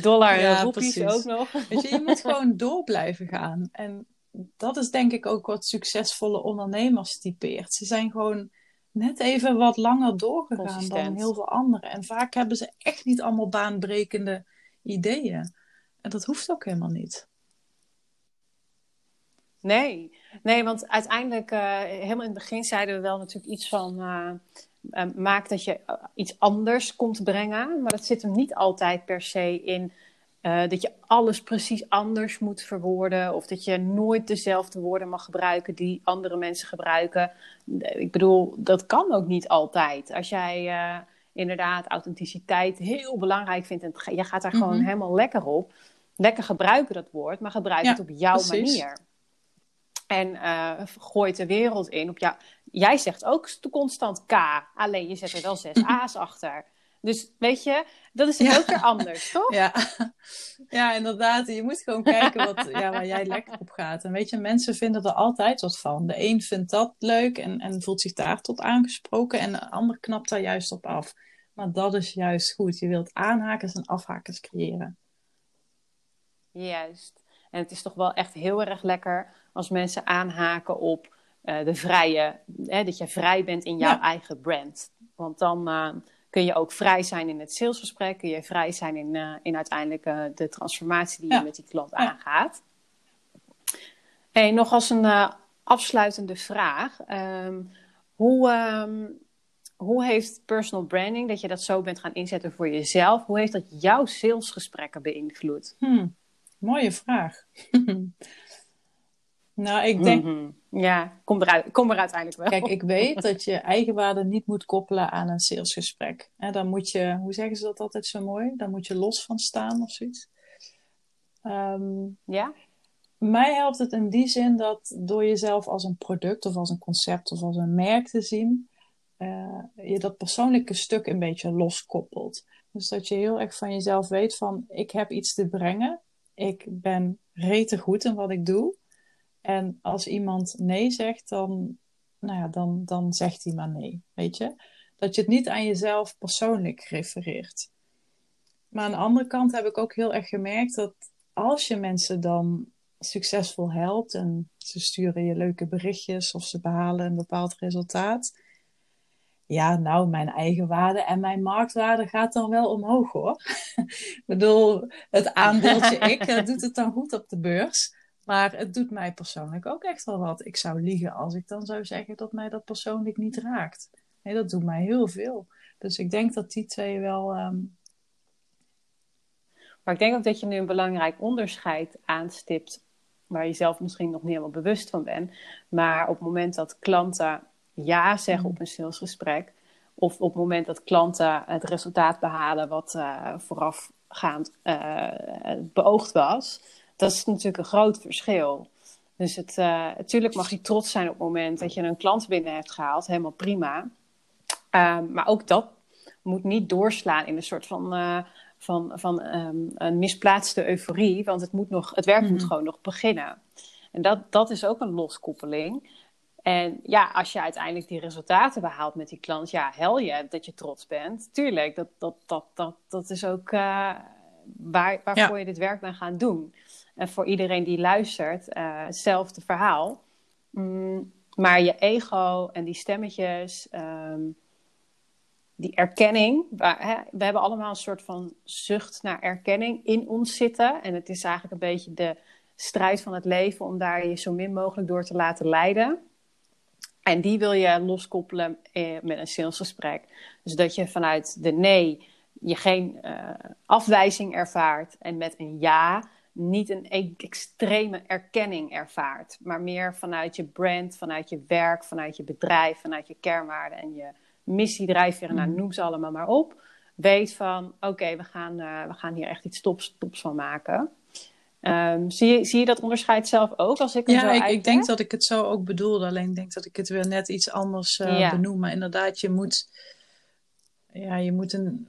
Dollar roepies ook nog. Weet je, je moet gewoon door blijven gaan. En dat is denk ik ook wat succesvolle ondernemers typeert. Ze zijn gewoon net even wat langer doorgegaan Consistent. dan heel veel anderen. En vaak hebben ze echt niet allemaal baanbrekende ideeën. En dat hoeft ook helemaal niet. Nee, nee want uiteindelijk, uh, helemaal in het begin zeiden we wel natuurlijk iets van. Uh, uh, maak dat je iets anders komt brengen. Maar dat zit hem niet altijd per se in dat je alles precies anders moet verwoorden. Of dat je nooit dezelfde woorden mag gebruiken die andere mensen gebruiken. Ik bedoel, dat kan ook niet altijd. Als jij inderdaad authenticiteit heel belangrijk vindt. En je gaat daar gewoon mhm. helemaal lekker op. Lekker gebruiken dat woord, maar gebruik het op jouw manier. En uh, gooi het de wereld in op jou. Jij zegt ook constant K, alleen je zet er wel zes A's achter. Dus weet je, dat is ja. ook weer anders, toch? Ja. ja, inderdaad. Je moet gewoon kijken wat, ja, waar jij lekker op gaat. En weet je, mensen vinden er altijd wat van. De een vindt dat leuk en, en voelt zich daar tot aangesproken. En de ander knapt daar juist op af. Maar dat is juist goed. Je wilt aanhakers en afhakers creëren. Juist. En het is toch wel echt heel erg lekker als mensen aanhaken op uh, de vrije, hè, dat je vrij bent in jouw ja. eigen brand. Want dan uh, kun je ook vrij zijn in het salesgesprek, kun je vrij zijn in, uh, in uiteindelijk de transformatie die ja. je met die klant ja. aangaat. En nog als een afsluitende vraag. Um, hoe, um, hoe heeft personal branding, dat je dat zo bent gaan inzetten voor jezelf, hoe heeft dat jouw salesgesprekken beïnvloed? Hmm, mooie vraag. (laughs) nou, ik denk. Mm-hmm. Ja, kom, eruit, kom er uiteindelijk wel. Kijk, ik (laughs) weet dat je eigenwaarde niet moet koppelen aan een salesgesprek. En dan moet je, hoe zeggen ze dat altijd zo mooi? Dan moet je los van staan of zoiets. Um, ja? Mij helpt het in die zin dat door jezelf als een product of als een concept of als een merk te zien, uh, je dat persoonlijke stuk een beetje loskoppelt. Dus dat je heel erg van jezelf weet van ik heb iets te brengen. Ik ben rete goed in wat ik doe. En als iemand nee zegt, dan, nou ja, dan, dan zegt hij maar nee. Weet je? Dat je het niet aan jezelf persoonlijk refereert. Maar aan de andere kant heb ik ook heel erg gemerkt dat als je mensen dan succesvol helpt en ze sturen je leuke berichtjes of ze behalen een bepaald resultaat, ja, nou, mijn eigen waarde en mijn marktwaarde gaat dan wel omhoog hoor. (laughs) ik bedoel, het aandeeltje (laughs) ik doet het dan goed op de beurs. Maar het doet mij persoonlijk ook echt wel wat. Ik zou liegen als ik dan zou zeggen dat mij dat persoonlijk niet raakt. Nee, dat doet mij heel veel. Dus ik denk dat die twee wel. Um... Maar ik denk ook dat je nu een belangrijk onderscheid aanstipt. Waar je zelf misschien nog niet helemaal bewust van bent. Maar op het moment dat klanten ja zeggen op een salesgesprek. Of op het moment dat klanten het resultaat behalen wat uh, voorafgaand uh, beoogd was. Dat is natuurlijk een groot verschil. Dus het, natuurlijk mag je trots zijn op het moment dat je een klant binnen hebt gehaald. Helemaal prima. Um, maar ook dat moet niet doorslaan in een soort van, van, van um, een misplaatste euforie. Want het, moet nog, het werk mm -hmm. moet gewoon nog beginnen. En dat, dat is ook een loskoppeling. En ja, als je uiteindelijk die resultaten behaalt met die klant, ja, hel je dat je trots bent. Tuurlijk, dat, dat, dat, dat, dat is ook uh, waar, waarvoor je dit werk bent gaan doen. En voor iedereen die luistert, uh, hetzelfde verhaal. Mm, maar je ego en die stemmetjes, ehm, die erkenning. Waar, hè, we hebben allemaal een soort van zucht naar erkenning in ons zitten. En het is eigenlijk een beetje de strijd van het leven om daar je zo min mogelijk door te laten leiden. En die wil je loskoppelen eh, met een salesgesprek. Dus dat je vanuit de nee je geen uh, afwijzing ervaart en met een ja niet een e-, extreme erkenning ervaart, maar meer vanuit je brand, vanuit je werk, vanuit je bedrijf, vanuit je kernwaarden en je missie, drijfveren, nou, mm. noem ze allemaal maar op. Weet van, oké, we, gaan, uh, we gaan hier echt iets tops, tops van maken. Um, zie, je, zie je dat onderscheid zelf ook als ik ja, ik, ik, denk dat ik het zo ook bedoelde. Alleen denk dat ik het weer net iets anders uh, ja. benoem. Maar inderdaad, je moet, ja, je moet een,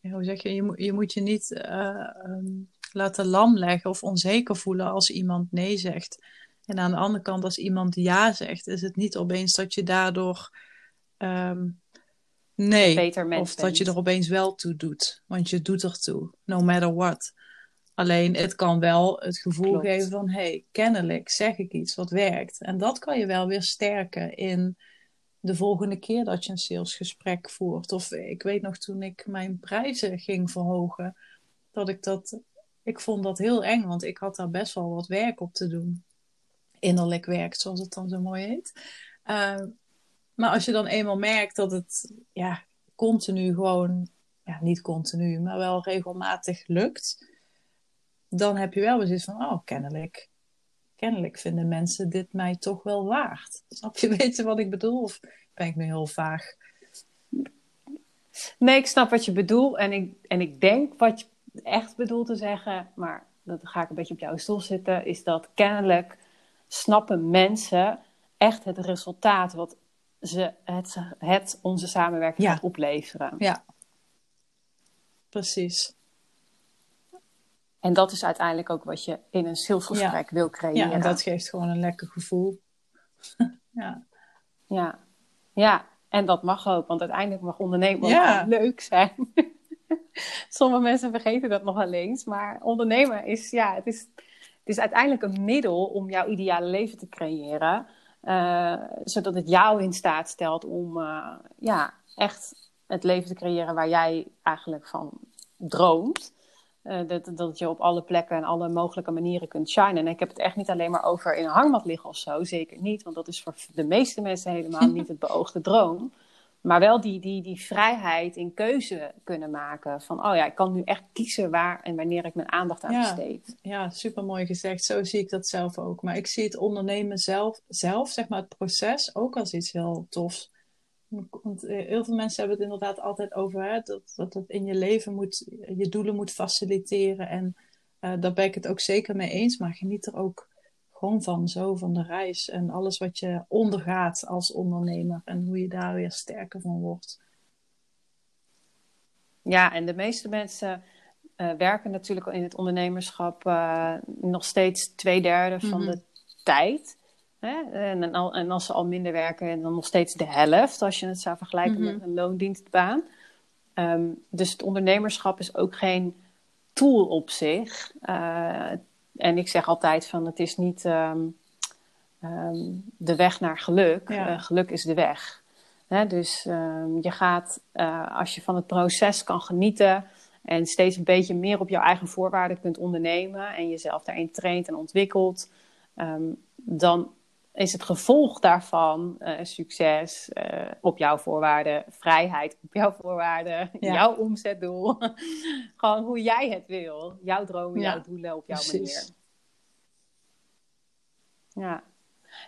ja, hoe zeg je, je moet je, moet je niet uh, um, laten lam leggen of onzeker voelen als iemand nee zegt. En aan de andere kant, als iemand ja zegt, is het niet opeens dat je daardoor um, nee, of dat je er opeens wel toe doet. Want je doet er toe, no matter what. Alleen het kan wel het gevoel Klopt. geven van, hey, kennelijk zeg ik iets wat werkt. En dat kan je wel weer sterken in de volgende keer dat je een salesgesprek voert. Of ik weet nog toen ik mijn prijzen ging verhogen, dat ik dat, ik vond dat heel eng, want ik had daar best wel wat werk op te doen. Innerlijk werk, zoals het dan zo mooi heet. Uh, maar als je dan eenmaal merkt dat het ja, continu gewoon, ja, niet continu, maar wel regelmatig lukt dan heb je wel weer zoiets van, oh, kennelijk, kennelijk vinden mensen dit mij toch wel waard. Snap je, (laughs) weet je wat ik bedoel? Of ben ik nu heel vaag? Nee, ik snap wat je bedoelt. En ik, en ik denk wat echt bedoelt te zeggen, maar dat ga ik een beetje op jouw stoel zitten, is dat kennelijk snappen mensen echt het resultaat wat ze het, het onze samenwerking ja. gaat opleveren. Ja, precies. En dat is uiteindelijk ook wat je in een salesgesprek wil creëren. Ja, en dat geeft gewoon een lekker gevoel. (laughs) ja. ja. Ja, en dat mag ook, want uiteindelijk mag ondernemen ja. leuk zijn. (laughs) Sommige mensen vergeten dat nog wel eens, maar ondernemen is, ja, het is, het is uiteindelijk een middel om jouw ideale leven te creëren. Uh, zodat het jou in staat stelt om uh, ja, echt het leven te creëren waar jij eigenlijk van droomt. Uh, dat, dat je op alle plekken en alle mogelijke manieren kunt shinen. En ik heb het echt niet alleen maar over in een hangmat liggen of zo. Zeker niet, want dat is voor de meeste mensen helemaal (laughs) niet het beoogde droom. Maar wel die, die, die vrijheid in keuze kunnen maken. Van, oh ja, ik kan nu echt kiezen waar en wanneer ik mijn aandacht aan ja, besteed. Ja, super mooi gezegd. Zo zie ik dat zelf ook. Maar ik zie het ondernemen zelf, zelf zeg maar het proces, ook als iets heel tofs. Want eh, heel veel mensen hebben het inderdaad altijd over hè, dat, dat het in je leven moet, je doelen moet faciliteren. En uh, daar ben ik het ook zeker mee eens. Maar geniet er ook gewoon van, zo van de reis. En alles wat je ondergaat als ondernemer. En hoe je daar weer sterker van wordt. Ja, en de meeste mensen uh, werken natuurlijk in het ondernemerschap nog steeds twee derde van mm -hmm. de tijd. Hè? En, en, als ze al minder werken, dan nog steeds de helft, als je het zou vergelijken mm -hmm. met een loondienstbaan. Um, dus het ondernemerschap is ook geen tool op zich. Uh, en ik zeg altijd van het is niet um, um, de weg naar geluk. Ja. Uh, geluk is de weg. Hè? Dus je gaat, uh, als je van het proces kan genieten en steeds een beetje meer op jouw eigen voorwaarden kunt ondernemen en jezelf daarin traint en ontwikkelt, dan is het gevolg daarvan uh, succes uh, op jouw voorwaarden, vrijheid op jouw voorwaarden, (laughs) ja. jouw omzetdoel. (laughs) Gewoon hoe jij het wil. Jouw dromen, ja. jouw doelen op jouw Precies. manier. Ja.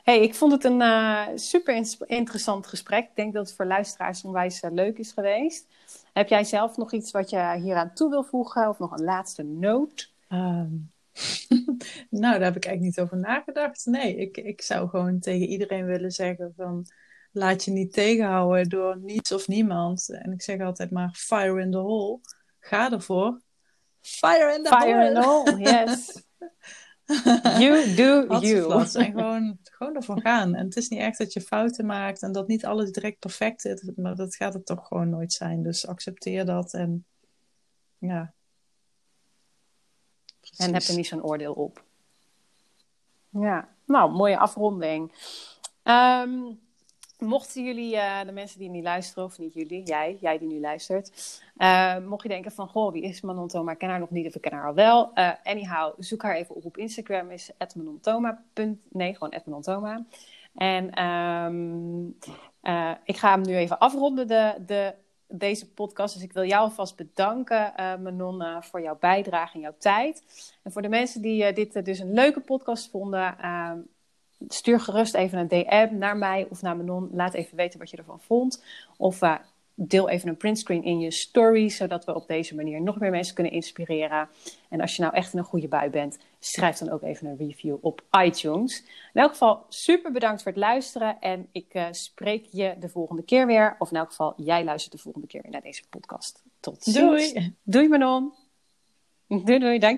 Hey, ik vond het een uh, super interessant gesprek. Ik denk dat het voor luisteraars onwijs leuk is geweest. Heb jij zelf nog iets wat je hier aan toe wil voegen of nog een laatste noot? Um (laughs) nou, daar heb ik eigenlijk niet over nagedacht. Nee, ik, ik zou gewoon tegen iedereen willen zeggen van... Laat je niet tegenhouden door niets of niemand. En ik zeg altijd maar fire in the hole. Ga ervoor. Fire in the fire hole. Fire in the hole, (laughs) yes. you do you. En (laughs) gewoon, gewoon ervoor gaan. En het is niet echt dat je fouten maakt en dat niet alles direct perfect is. Maar dat gaat het toch gewoon nooit zijn. Dus accepteer dat en ja, En heb er niet zo'n oordeel op. Ja, nou, mooie afronding. Um, mochten jullie, uh, de mensen die nu luisteren, of niet jullie, jij, jij die nu luistert, uh, mocht je denken van, goh, wie is Manon Thoma? Ik ken haar nog niet of ik ken haar al wel. Uh, anyhow, zoek haar even op op Instagram, is @manontoma. Nee, gewoon @manontoma. En um, ik ga hem nu even afronden, de, de, deze podcast. Dus ik wil jou alvast bedanken, Manon, voor jouw bijdrage en jouw tijd. En voor de mensen die dit dus een leuke podcast vonden stuur gerust even een DM naar mij of naar Manon. Laat even weten wat je ervan vond. Of uh, deel even een printscreen in je story, zodat we op deze manier nog meer mensen kunnen inspireren. En als je nou echt in een goede bui bent, schrijf dan ook even een review op iTunes. In elk geval super bedankt voor het luisteren en ik uh, spreek je de volgende keer weer. Of in elk geval, jij luistert de volgende keer weer naar deze podcast. Tot ziens. Doei. Doei Manon. Doei doei, dank je.